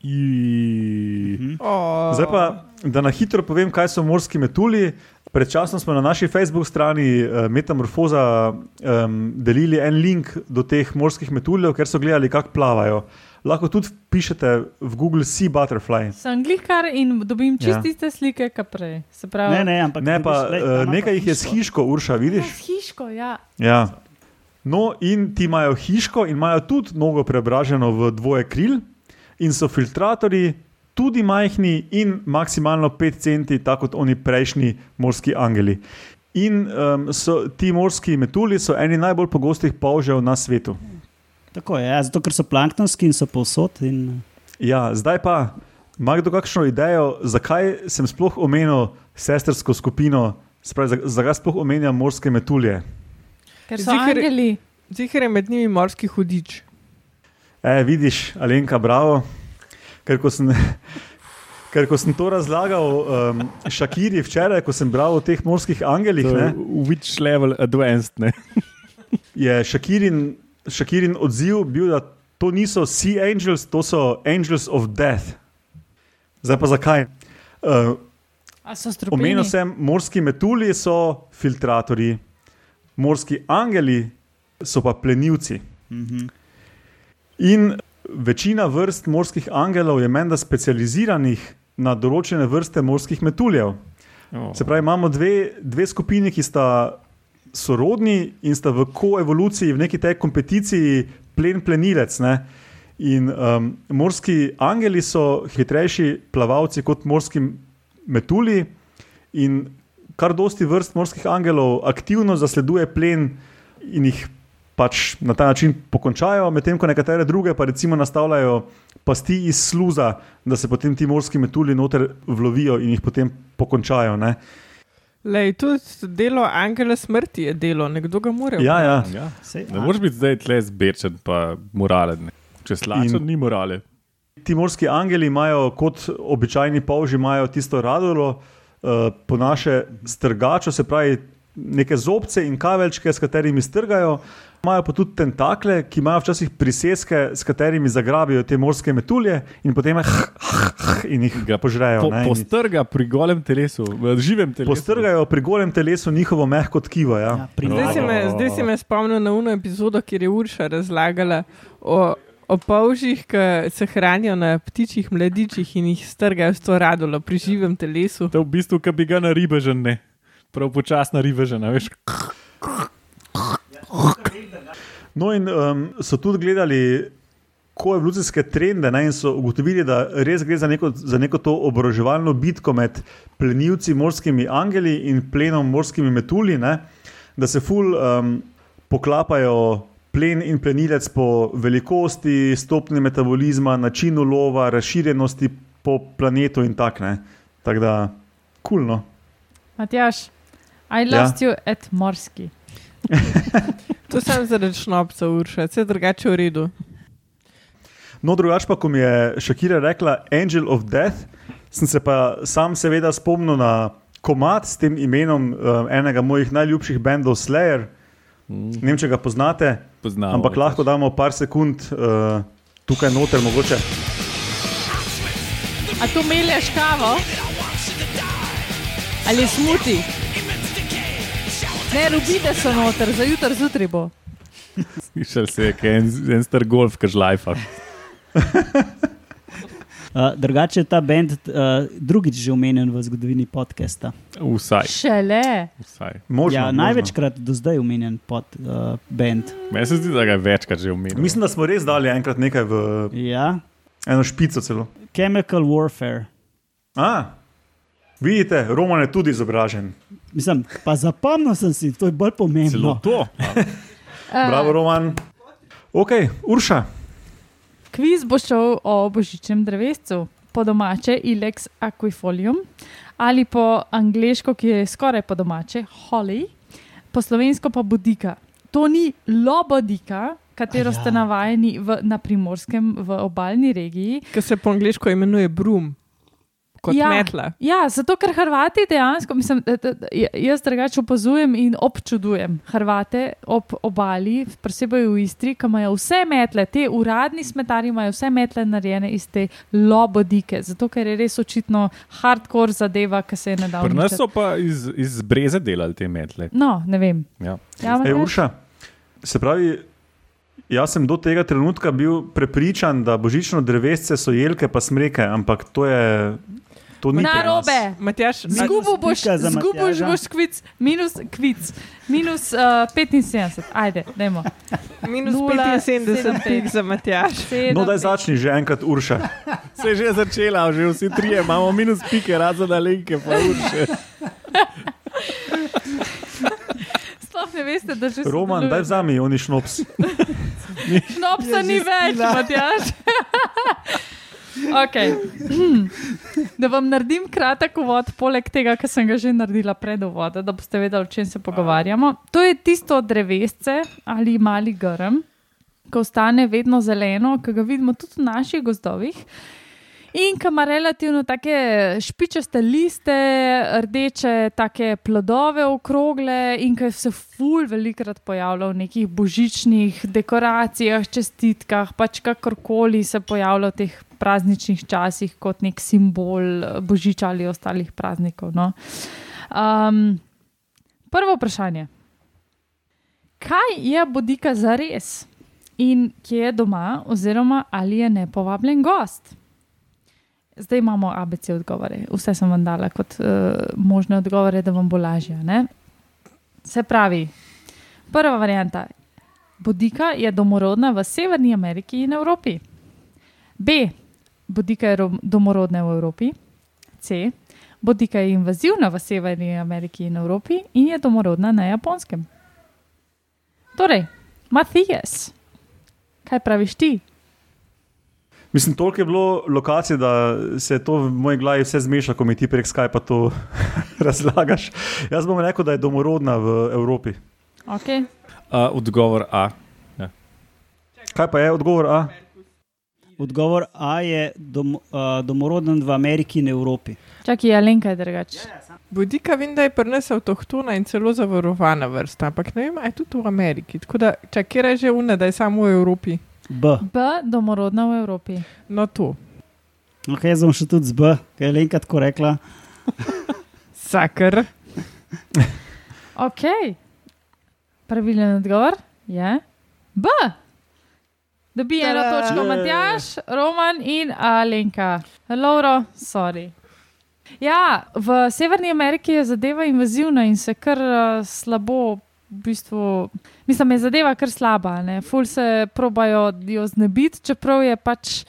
I... O, Zdaj pa, da na hitro povem, kaj so morski metulji. Pred časom smo na naši Facebook strani uh, Metamorfoza um, delili en link do teh morskih metuljev, ker so gledali, kako plavajo. Lahko tudi pišete v Google Sea Butterfly. Sem glikar in dobim Ja. čist iste slike, kot prej. Se pravi, Ne, ne, ampak Ne, pa lej, uh, ima nekaj jih je s hiško. Urša, Ja, vidiš? s hiško, ja. Ja. No, in ti imajo hiško in imajo tudi nogo preobraženo v dvoje kril, in so filtratori tudi majhni in maksimalno 5 centi, tako kot oni prejšnji morski angeli. In um, so, ti morski metulji so eni najbolj pogostih polžev na svetu. Tako je, ja, zato ker so planktonski in so povsod. In... Ja, zdaj pa, ima kdo kakšno idejo, zakaj sem sploh omenil sestrsko skupino, spravi, zakaj sploh omenjam morske metulje? Ker so Ziher- angeli. Zihar je med njimi morski hudič. E, vidiš, Alenka, bravo. Ker ko sem, ker ko sem to razlagal um, Šakiri včeraj, ko sem bral o teh morskih angelih, ne, Which level advanced, ne? je Šakirin, Šakirin odziv bil, da to niso sea angels, to so angels of death. Zdaj pa zakaj? Uh, A so strupeni? Omenil sem, morski metulji so filtratorji, morski angeli so pa plenilci. Mhm. In večina vrst morskih angelov je menda specializiranih na določene vrste morskih metuljev. Oh. Se pravi, imamo dve, dve skupini, ki sta sorodni in sta v koevoluciji, v neki tej kompeticiji, plen plenilec. Ne? In um, morski angeli so hitrejši plavalci kot morski metulji, in kar dosti vrst morskih angelov aktivno zasleduje plen in jih pač na ta način pokončajo, medtem ko nekatere druge pa recimo nastavljajo pasti iz sluza, da se potem ti morski metulji noter vlovijo in jih potem pokončajo. Ne? Lej, tudi delo Angela smrti je delo, nekdo ga mora. Ja, ja. Ja. Sej, Ne moreš biti zdaj tle zbečen, pa moralen. Ne. Če slačen, In- ni morale. Ti morski angeli imajo, kot običajni polži, imajo tisto radolo, uh, po naše strgačo, se pravi, neke zobce in kaveljčke, s katerimi strgajo. Imajo pa tudi tentakle, ki imajo včasih priseske, s katerimi zagrabijo te morske metulje in potem jih, in jih Ga požrejo. Po, ne, in postrga pri golem telesu, v živem telesu. Postrgajo pri golem telesu njihovo mehko tkivo. Ja. Ja, Zdaj si, me, zdaj si me spomnil na uno epizodo, kjer je Urša razlagala o, o polžih, ki se hranijo na ptičjih mladičih in jih strgajo s to radolo pri živem telesu. To je v bistvu, ki bi ga na ribežen, ne. Prav počasna ribežena, veš. No, in um, so tudi gledali koevolucijske trende ne, in so ugotovili, da res gre za neko, za neko to oboroževalno bitko med plenilci, morskimi angeli in plenom morskimi metulji, ne, da se ful um, poklapajo plen in plenilec po velikosti, stopni metabolizma, načinu lova, razširjenosti po planetu in tak ne. Tako da, kulno. Matjaš, I lost ja. you at morski. To sem zaradi šnopca Urša, vse drugače v redu. No, drugače pa, ko mi je Šakira rekla Angel of Death, sem se pa sam seveda spomnil na komat s tem imenom uh, enega mojih najljubših bendov Slayer. Ne vem, če ga poznate, Poznamo. ampak lahko damo par sekund uh, tukaj noter, mogoče. A tu melješ kavo? Ali smuti? Ne, rubide so noter, za jutr zjutraj bo. Slišal se je, kaj je en, en star golf, ki žlajfa. Uh, drugače je ta bend uh, drugič že omenjen v zgodovini podcasta. Vsaj. Šele. vsaj. Možno, ja, možno. največkrat do zdaj omenjen pod, uh, bend. Meni se zdi, da ga je večkrat že omenil. Mislim, da smo res dali enkrat nekaj v Ja, eno špico celo. Chemical Warfare. A, vidite, Roman je tudi izobražen. Mislim, pa zapomnil sem si, to je bolj Celo pomembno. to. Bravo, Roman. Ok, Urša. Kviz bo šel o božičnem drevescu, po domače Ilex aquifolium ali po angliško, ki je skoraj po domače Holly, po slovensko pa bodika. To ni lobodika, katero A ja. ja. ste navajeni v, na primorskem, v obaljni regiji. Ki se po angliško imenuje brum, kot Ja. metla. Ja, zato ker Hrvati dejansko, mislim, da, da, da, jaz drugače opazujem in občudujem Hrvate ob obali, posebej v Istri, ki imajo vse metle, te uradni smetari imajo vse metle narejene iz te lobodike, zato ker je res očitno hardcore zadeva, ki se je nedavno. Pri nas so pa iz, iz breze delali te metle. No, ne vem. Ja. Ja, Matjaž? Urša, se pravi, jaz sem do tega trenutka bil prepričan, da božično drevesce so jelke pa smreke, ampak to je. To ni. Matjaž, Minus Zgubo boš, pika za zgubo Matjaža. boš kvic, minus kvic, minus uh, 75, ajde, dajmo. minus Nula, 75 sedem, pik za Matjaž. No, daj pet. začni že enkrat, Urša. Se je že začela, že vsi trije imamo minus pike, razen na linke, pa urše. Ne veste, da že Roman, daj vzami, oni šnops. Šnopsa ni več. Matjaž. okay. Da vam naredim kratek uvod, poleg tega, kar sem ga že naredila pred uvodom, da boste vedeli, o čem se pogovarjamo. To je tisto drevesce ali mali grm, ko ostane vedno zeleno, ki ga vidimo tudi v naših gozdovih. In ki ima relativno take špičaste liste, rdeče, take plodove okrogle, in ki se ful velikrat pojavlja v nekih božičnih dekoracijah, čestitkah, pač kakorkoli se pojavlja v teh prazničnih časih kot nek simbol božiča ali ostalih praznikov. No. Um, prvo vprašanje. Kaj je bodika za res in kje je doma, oziroma ali je nepovabljen gost? Zdaj imamo ABC odgovore, vse sem vam dala kot uh, možne odgovore, da vam bo lažje. Ne? Se pravi, prva varianta. Bodika je domorodna v Severni Ameriki in Evropi. B. Bodika je ro- domorodna v Evropi. C. Bodika je invazivna v Severni Ameriki in Evropi in je domorodna na Japonskem. Torej, Matijas, kaj praviš ti? Mislim, toliko je bilo lokacij, da se to v moji glavi vse zmeša, ko mi ti prek Skypa to razlagaš. Jaz bom rekel, da je domorodna v Evropi. Okay. Uh, odgovor A. Kaj pa je odgovor A? Odgovor A je dom, uh, domoroden v Ameriki in Evropi. Čakaj, Alenka je drugače. Bodika vem, da je pri nas avtohtona in celo zavarovana vrsta, ampak ne vem, ali je tudi v Ameriki. Tako da, kje je že una, da je samo v Evropi. B. B. Domorodna v Evropi. No, to. Ok, jaz bom še tudi z B, kaj je Lenka tako rekla. Sakr. Ok. Pravilen odgovor je B. Dobi eno točko Matjaš, Roman in Alenka. Lauro, sorry. Ja, v Severni Ameriki je zadeva invazivna in se kar uh, slabo, bistvu, mislim, je zadeva kar slaba. Ne? Ful se probajo jo znebiti, čeprav je pač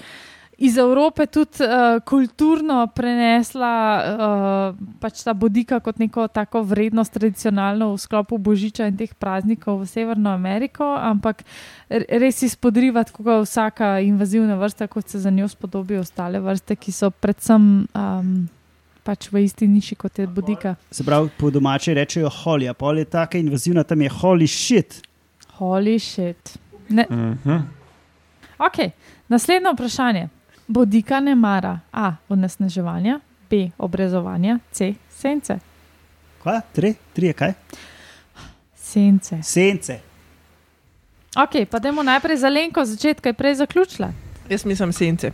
iz Evrope tudi uh, kulturno prenesla uh, pač ta bodika kot neko tako vrednost tradicionalno v sklopu Božiča in teh praznikov v Severno Ameriko, ampak res izpodriva, kako vsaka invazivna vrsta, kot se za njo spodobijo ostale vrste, ki so predvsem um, pač v isti niši kot je bodika. Se pravi, po domače rečejo holly, a pol je taka invazivna, tam je holy shit. Holy shit. Ne, Mhm. Ok, naslednje vprašanje. Bodika ne mara A. Onesnaževanja, B. Obrezovanja, C. Sence. Kva? Tri? Tri je kaj? Sence. Sence. Ok, pa dajmo najprej za Lenko začetka, je prej zaključila. Jaz mislim sence.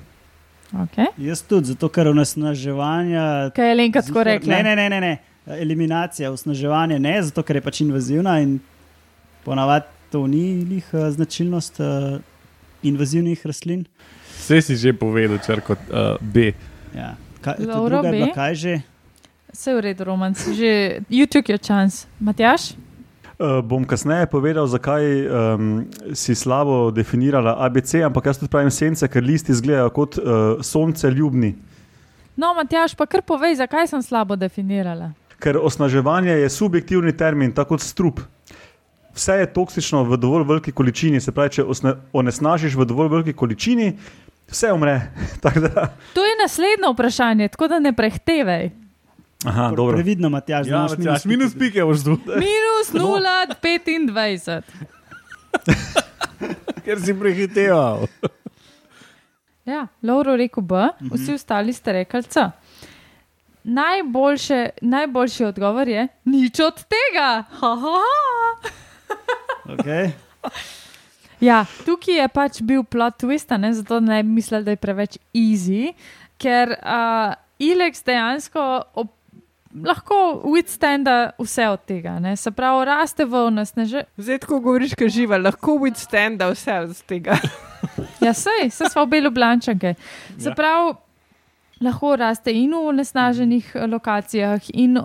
Okay. Jaz tudi, zato ker onesnaževanja. Kaj je Lenka tako rekla? Ne, ne, ne, ne, ne. Eliminacija, osnaževanje ne, zato ker je pač invazivna in ponavadi to ni njih značilnost uh, invazivnih rastlin. Vse si že povedal, črko uh, B. Ja. Kaj, to Laura druga je bila B. kaj že? Vse je v redu, Roman, si že you took your chance. Matjaš? Uh, bom kasneje povedal, zakaj um, si slabo definirala ABC, ampak jaz tudi pravim sence, ker listi izgledajo kot uh, sonce ljubni. No, Matjaš, pa kar povej, zakaj sem slabo definirala. Ker osnaževanje je subjektivni termin, tako kot strup. Vse je toksično v dovolj veliki količini, se pravi, če onesnažiš v dovolj veliki količini, vse umre. To je naslednje vprašanje, tako da ne prehtevaj. Aha, dobro. Previdno, Matjaž, Ja, Matjaž, minus pike boš tu, Minus 0,25. ker si prehiteval. Ja, Lauro rekel B, vsi ostali ste rekli C. Najboljše, najboljši odgovor je nič od tega. Ha, ha, ha. Okay. Ja, tukaj je pač bil plot twist, a ne? zato ne bi mislili, da je preveč easy, ker uh, Ilex dejansko ob, lahko withstanda vse od tega. Ne? Se pravi, raste v onesnaže. Zdaj, ko govoriš, kaj živa, lahko withstanda vse od tega. Ja, sej, se smo bili blančanke. Se Ja. pravi, lahko raste in v onesnaženih eh, lokacijah, in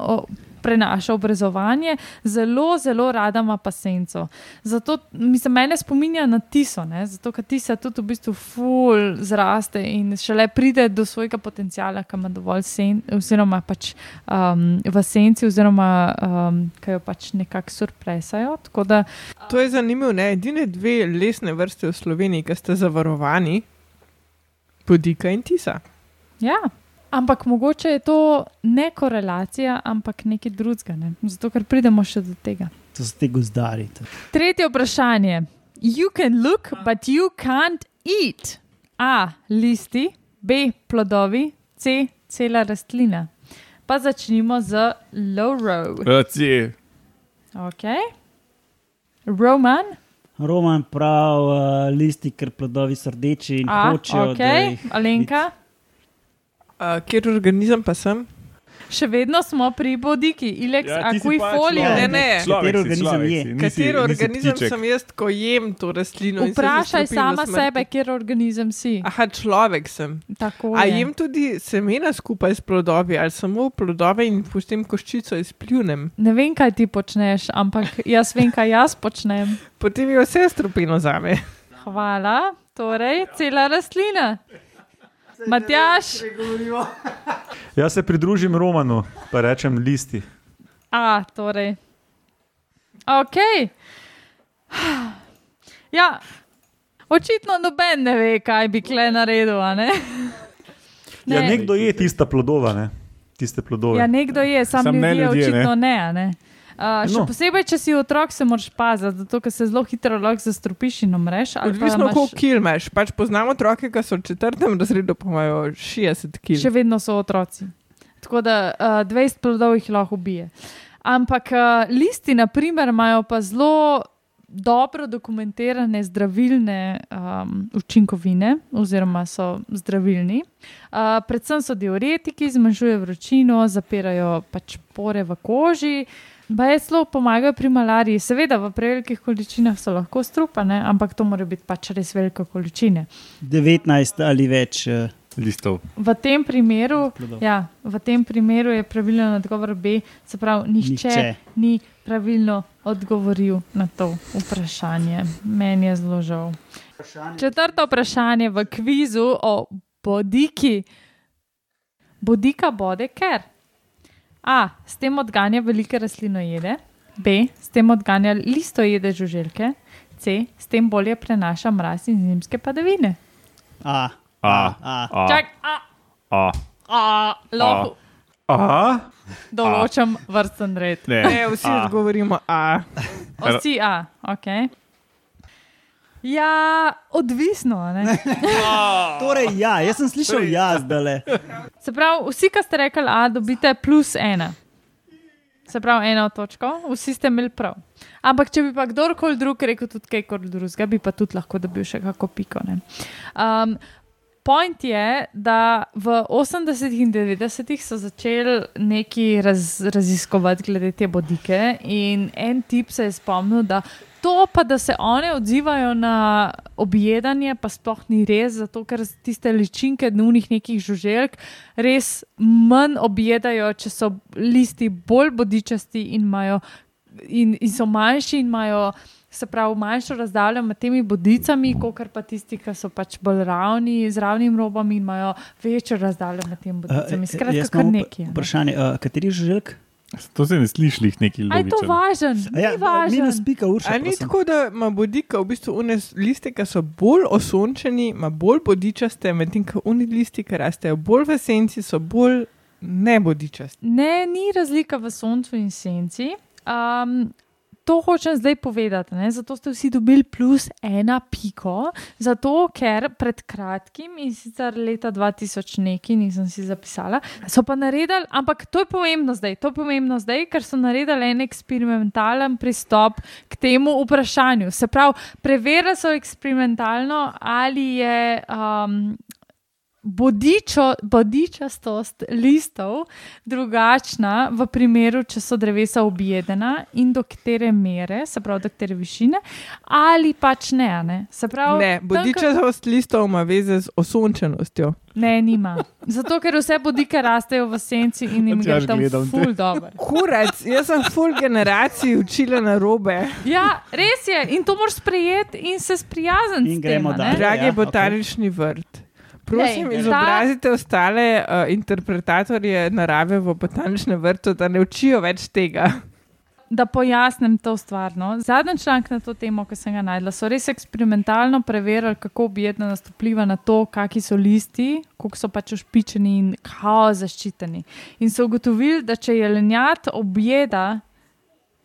prenaša obrezovanje, zelo, zelo rada ima pa senco. Zato mislim, mene spominja na tiso, ne? zato ker tisa tudi v bistvu ful zraste in šele pride do svojega potencijala, ki ima dovolj sen, oziroma pač um, v senci, oziroma um, ki jo pač nekako surpresajo. Da To je zanimivo. ne. Edine dve lesne vrste v Sloveniji, ki ste zavarovani, podika in tisa. Ja, ampak mogoče je to ne korelacija, ampak nekaj drugega. Ne? Zato, ker pridemo še do tega. To so te gozdari. Tretje vprašanje. You can look, but you can't eat. A. Listi, B. Plodovi, C. Cela rastlina. Pa začnimo z low row. Raci. Ok. Roman, Roman prav, uh, listi, ker plodovi so rdeči in A. hočejo. Ok. Alenka. Uh, Kjer organizem pa sem? Še vedno smo pri bodiki, ilex Ja, si aquifolio. pač, Ne, ne. Kateri organizem je? Kateri organizem sem jaz, ko jem to rastlino? in se Vprašaj sama smrti? sebe, kjer organizem si. Aha, človek sem. Tako A je. jem tudi semena skupaj s plodovi, ali samo plodove in pustim koščico izpljunem. Ne vem, kaj ti počneš, ampak jaz vem, kaj jaz počnem. Potem je vse strupino za me. Hvala. Torej, cela rastlina. Matjaš, Jaz se pridružim Romanu, pa rečem listi. a, torej. Ok. Ja, očitno noben ne ve, kaj bi kle naredil. a Ne? Ja, Ne. nekdo je tista plodova, ne? tiste plodove. Ja, nekdo je, sam, Samo ne ljudje, ljudje, ne. očitno ne. a ne? Uh, še No. posebej, če si otrok, se moraš paziti, zato ker se zelo hitro lahko zastrupiš in umreš. Odvisno, imaš- koliko kil imaš. Pač poznamo otroke, ki so v četrtem razredu, pa imajo 60 kil. Še vedno so otroci. Tako da uh, 20 plodov jih lahko ubije. Ampak uh, listi, na primer, imajo pa zelo dobro dokumentirane zdravilne um, učinkovine, oziroma so zdravilni. Uh, predvsem so diuretiki, zmanjšujejo vročino, zapirajo pač pore v koži. Baje zelo pomagajo pri malariji, seveda v prevelikih količinah so lahko strupane, ampak to mora biti pač res velike količine. 19 ali več. Uh, Listov. V tem primeru, Plodov. ja, v tem primeru je pravilen odgovor B, se pravi, nihče, Nihče. ni pravilno odgovoril na to vprašanje. Meni je zelo žal. Četrto vprašanje v kvizu o bodiki. Bodika bode ker. A. S tem odganja velike rastlinojede. B. S tem odganja listojede žuželke. C. S tem bolje prenaša mraz in zimske padavine. A, A. A. A. Čak, a, A. a, lahko. Aha, določam vrsten red. Ne. Ne, vsi A. odgovorimo A. Vsi A, ok. Ja, odvisno. a Ne? Torej, ja, jaz sem slišal ja, zdaj. Se pravi, vsi, ki ste rekli A, dobite plus ena. Se pravi, eno točko, vsi ste imeli prav. Ampak, če bi pa kdorkoli drug rekel tudi kaj kot drugega, bi pa tudi lahko dobil še kako piko. ne. Um, Point je, da v 80-ih in 90-ih so začeli neki raz, raziskovati glede te bodike, in en tip se je spomnil, da to, pa da se one odzivajo na objedanje, pa sploh ni res, zato ker tiste ličinke dnevnih nekih žuželk res manj objedajo, če so listi bolj bodičasti in, imajo, in, in so manjši in imajo. Se pravi, manjšo razdaljo med temi bodicami, kot pa tisti, ki so pač bolj ravni, z ravnim robom in imajo večjo razdaljo med temi bodicami. Skratka, jaz kar nekaj. ne. Vprašanje, uh, kateri žuželk? To se ne sliši lih neki A je to važen? A Ja, Ni važen. minus pika urša. A ni tako, da ima bodika v bistvu liste, ki so bolj osončeni, ima bolj bodičaste, medtem ko uni listi, ki rastejo bolj v senci, so bolj nebodičasti. Ne, ni razlika v soncu in senci. Um, to hočem zdaj povedati. Ne? Zato ste vsi dobili plus ena piko, zato ker pred kratkim in sicer leta 2000 neki, nisem si zapisala, so pa naredili, ampak to je pomembno zdaj, to je pomembno zdaj, ker so naredili en eksperimentalen pristop k temu vprašanju. Se pravi, preverili so eksperimentalno, ali je. Um, bodičo, bodičastost listov drugačna v primeru, če so drevesa objedena in do katere mere, se pravi, do katere višine, ali pač ne. Ne, se pravi, Ne, tam, bodičastost listov ima veze z osončenostjo. Ne, nima. Zato, ker vse bodike rastejo v senci in jim gre tam gledam te. ful dobro. Kurac, jaz sem full generaciji učila na robe. Ja, res je. In to moraš sprejeti in se sprijazniti. In gremo dalje. Dragi Ja, botanični vrt. Prosim, Lej, ta- izobrazite ostale uh, interpretatorje narave v botaničnem vrtu, da ne učijo več tega. Da pojasnim to stvar. No. Zadnji članek na to temo, ki sem ga najdla, so res eksperimentalno preverili, kako objednanost vpliva na to, kakšni so listi, koliko so pač ošpičeni in kako zaščiteni. In so ugotovili, da če jelenjat objeda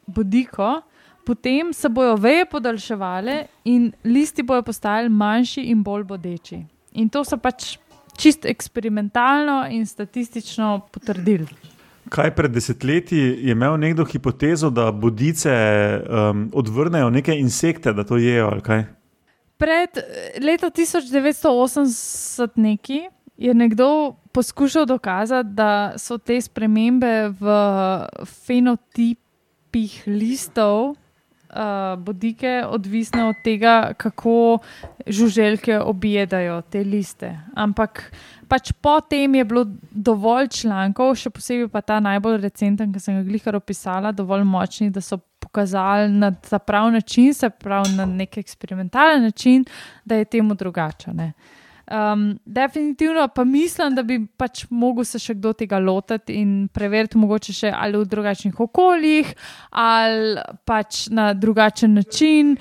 bodiko, potem se bojo veje podaljševale in listi bojo postajali manjši in bolj bodeči. In to so pač čist eksperimentalno in statistično potrdili. Kaj pred desetletji je imel nekdo hipotezo, da bodice um, odvrnejo neke insekte, da to jejo? Pred eh, letom 1980 neki je nekdo poskušal dokazati, da so te spremembe v fenotipih listov uh, bodike odvisne od tega, kako žuželke objedajo te liste. Ampak pač potem je bilo dovolj člankov, še posebej pa ta najbolj recenten, ki sem ga glihar opisala, dovolj močni, da so pokazali na ta prav način, se pravi na nek eksperimentalen način, da je temu drugače. ne. Um, definitivno pa mislim, da bi pač mogel se še kdo tega lotiti in preveriti, mogoče še ali v drugačnih okoljih, ali pač na drugačen način,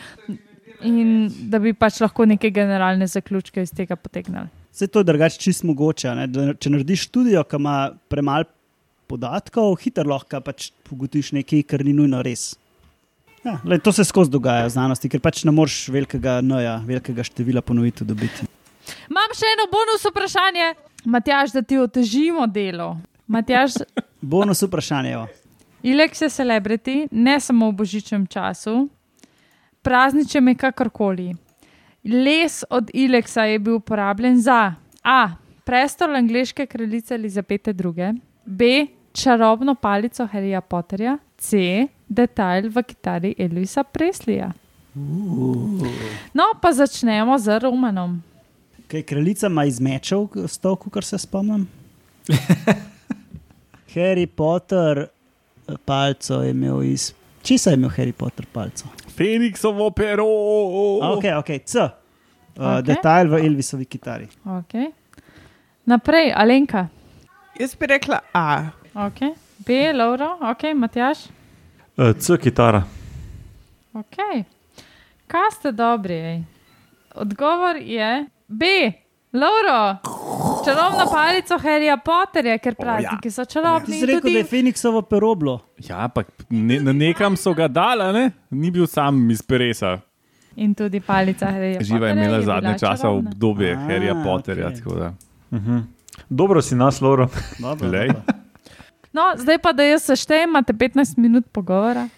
in da bi pač lahko neke generalne zaključke iz tega potegnili. Vse to je drugače čist mogoče. Ne? Da, če narediš študijo, ki ima premalo podatkov, hitro lahko pač ugotoviš nekaj, kar ni nujno res. Ja, lej, to se skozi dogaja v znanosti, ker pač ne moreš velikega noja, velikega števila ponovitev dobiti. Imam še eno bonus vprašanje, Matjaž, da ti otežimo delo. Matjaž, Bonus vprašanje. evo. Ilex je celebrity, ne samo v božičnem času, prazničem je kakorkoli. Les od Ilexa je bil uporabljen za A. Prestol angleške kraljice Elizabete II, B. Čarobno palico Harryja Potterja, C. Detajl v kitari Elvisa Preslija. No, pa začnemo z Romanom. Kaj kraljica ima iz mečev, stovku, kar se spomnim? Harry Potter eh, palco je imel iz. Česa je imel Harry Potter palco? Feniksovo pero. Ok, ok, C. Uh, Okej. okay. Detajl v Elvisovi kitari. Okay. Naprej, Alenka. Jaz bi rekla A. Okay. B, Lauro, ok, Matjaš. Uh, C kitara. Ok. Kaj ste dobri? Ej? Odgovor je B. Lauro, čarobna palica Harryja Potterja, ker prazniki so Ti čarobni. si rekel, tudi... da je Feniksovo peroblo. Ja, ampak ne, na nekam so ga dala, ne? ni bil sam iz Peresa. In tudi palica Harryja Živa je Potterja imela bila zadnje časa obdobje A, Harryja Potterja. okej. tako da. Dobro si nas, Loro. Dobro, dobro. No, zdaj pa, da jaz seštejem, imate 15 minut pogovora.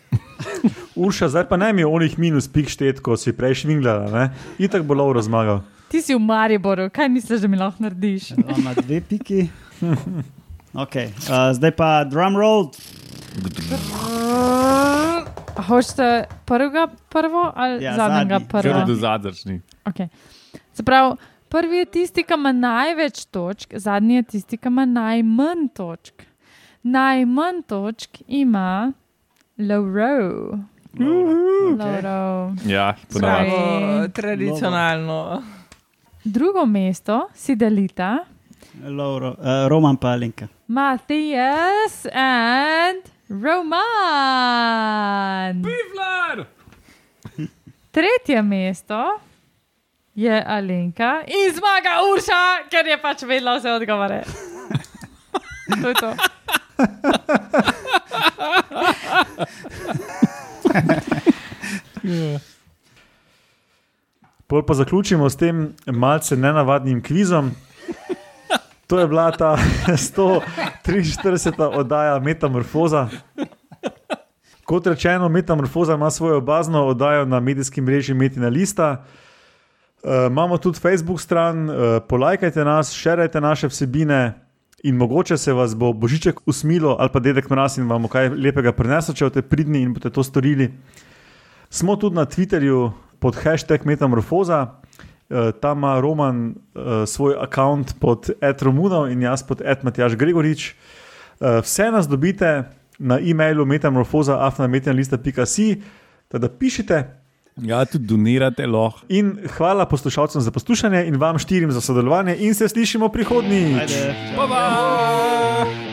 Urša, zdaj pa ne mi onih minus pik štet, ko si prej švingljala. Itak bo Loro zmagal. Ti si v Mariboru, kaj misliš, da mi lahko narediš? On Ima dve piki. Okay. Uh, zdaj pa drum roll. Hočete prvega prvo ali Ja, ja, zadnjega prvo? Do zadržni. Okay. Se pravi, prvi je tisti, ki ima največ točk, zadnji je tisti, ki ima najmanj točk. Najmanj točk ima Lauro. Okay. Lauro. Ja, ponavadi. Pravo, tradicionalno. Drugo mesto si delita Lauro, uh, Roman pa Alenka. Matijas in Roman. Pivlar! Tretje mesto je Alenka in zmaga Urša, ker je pač vedela vse odgovore. To je to. Pol pa zaključimo s tem malce nenavadnim kvizom. To je bila ta 143. oddaja Metamorfoza. Kot rečeno, Metamorfoza ima svojo bazno oddajo na medijskem mreži Metina Lista. Uh, imamo tudi Facebook stran, uh, polajkajte nas, širite naše vsebine in mogoče se vas bo Božiček usmilo ali pa dedek mraz in vam bo kaj lepega prinesel, če boste pridni in boste to storili. Smo tudi na Twitterju pod hashtag Metamorfoza, uh, tam ima Roman uh, svoj račun pod Ed Romuno in jaz pod Ed Matjaš Gregorič. Uh, vse nas dobite na e-mailu metamorfoza.afnametanlista.si, da pišite. Ja, tudi donirate lahko. In hvala poslušalcem za poslušanje in vam štirim za sodelovanje, in se slišimo prihodnjič. Ajde. Pa, pa!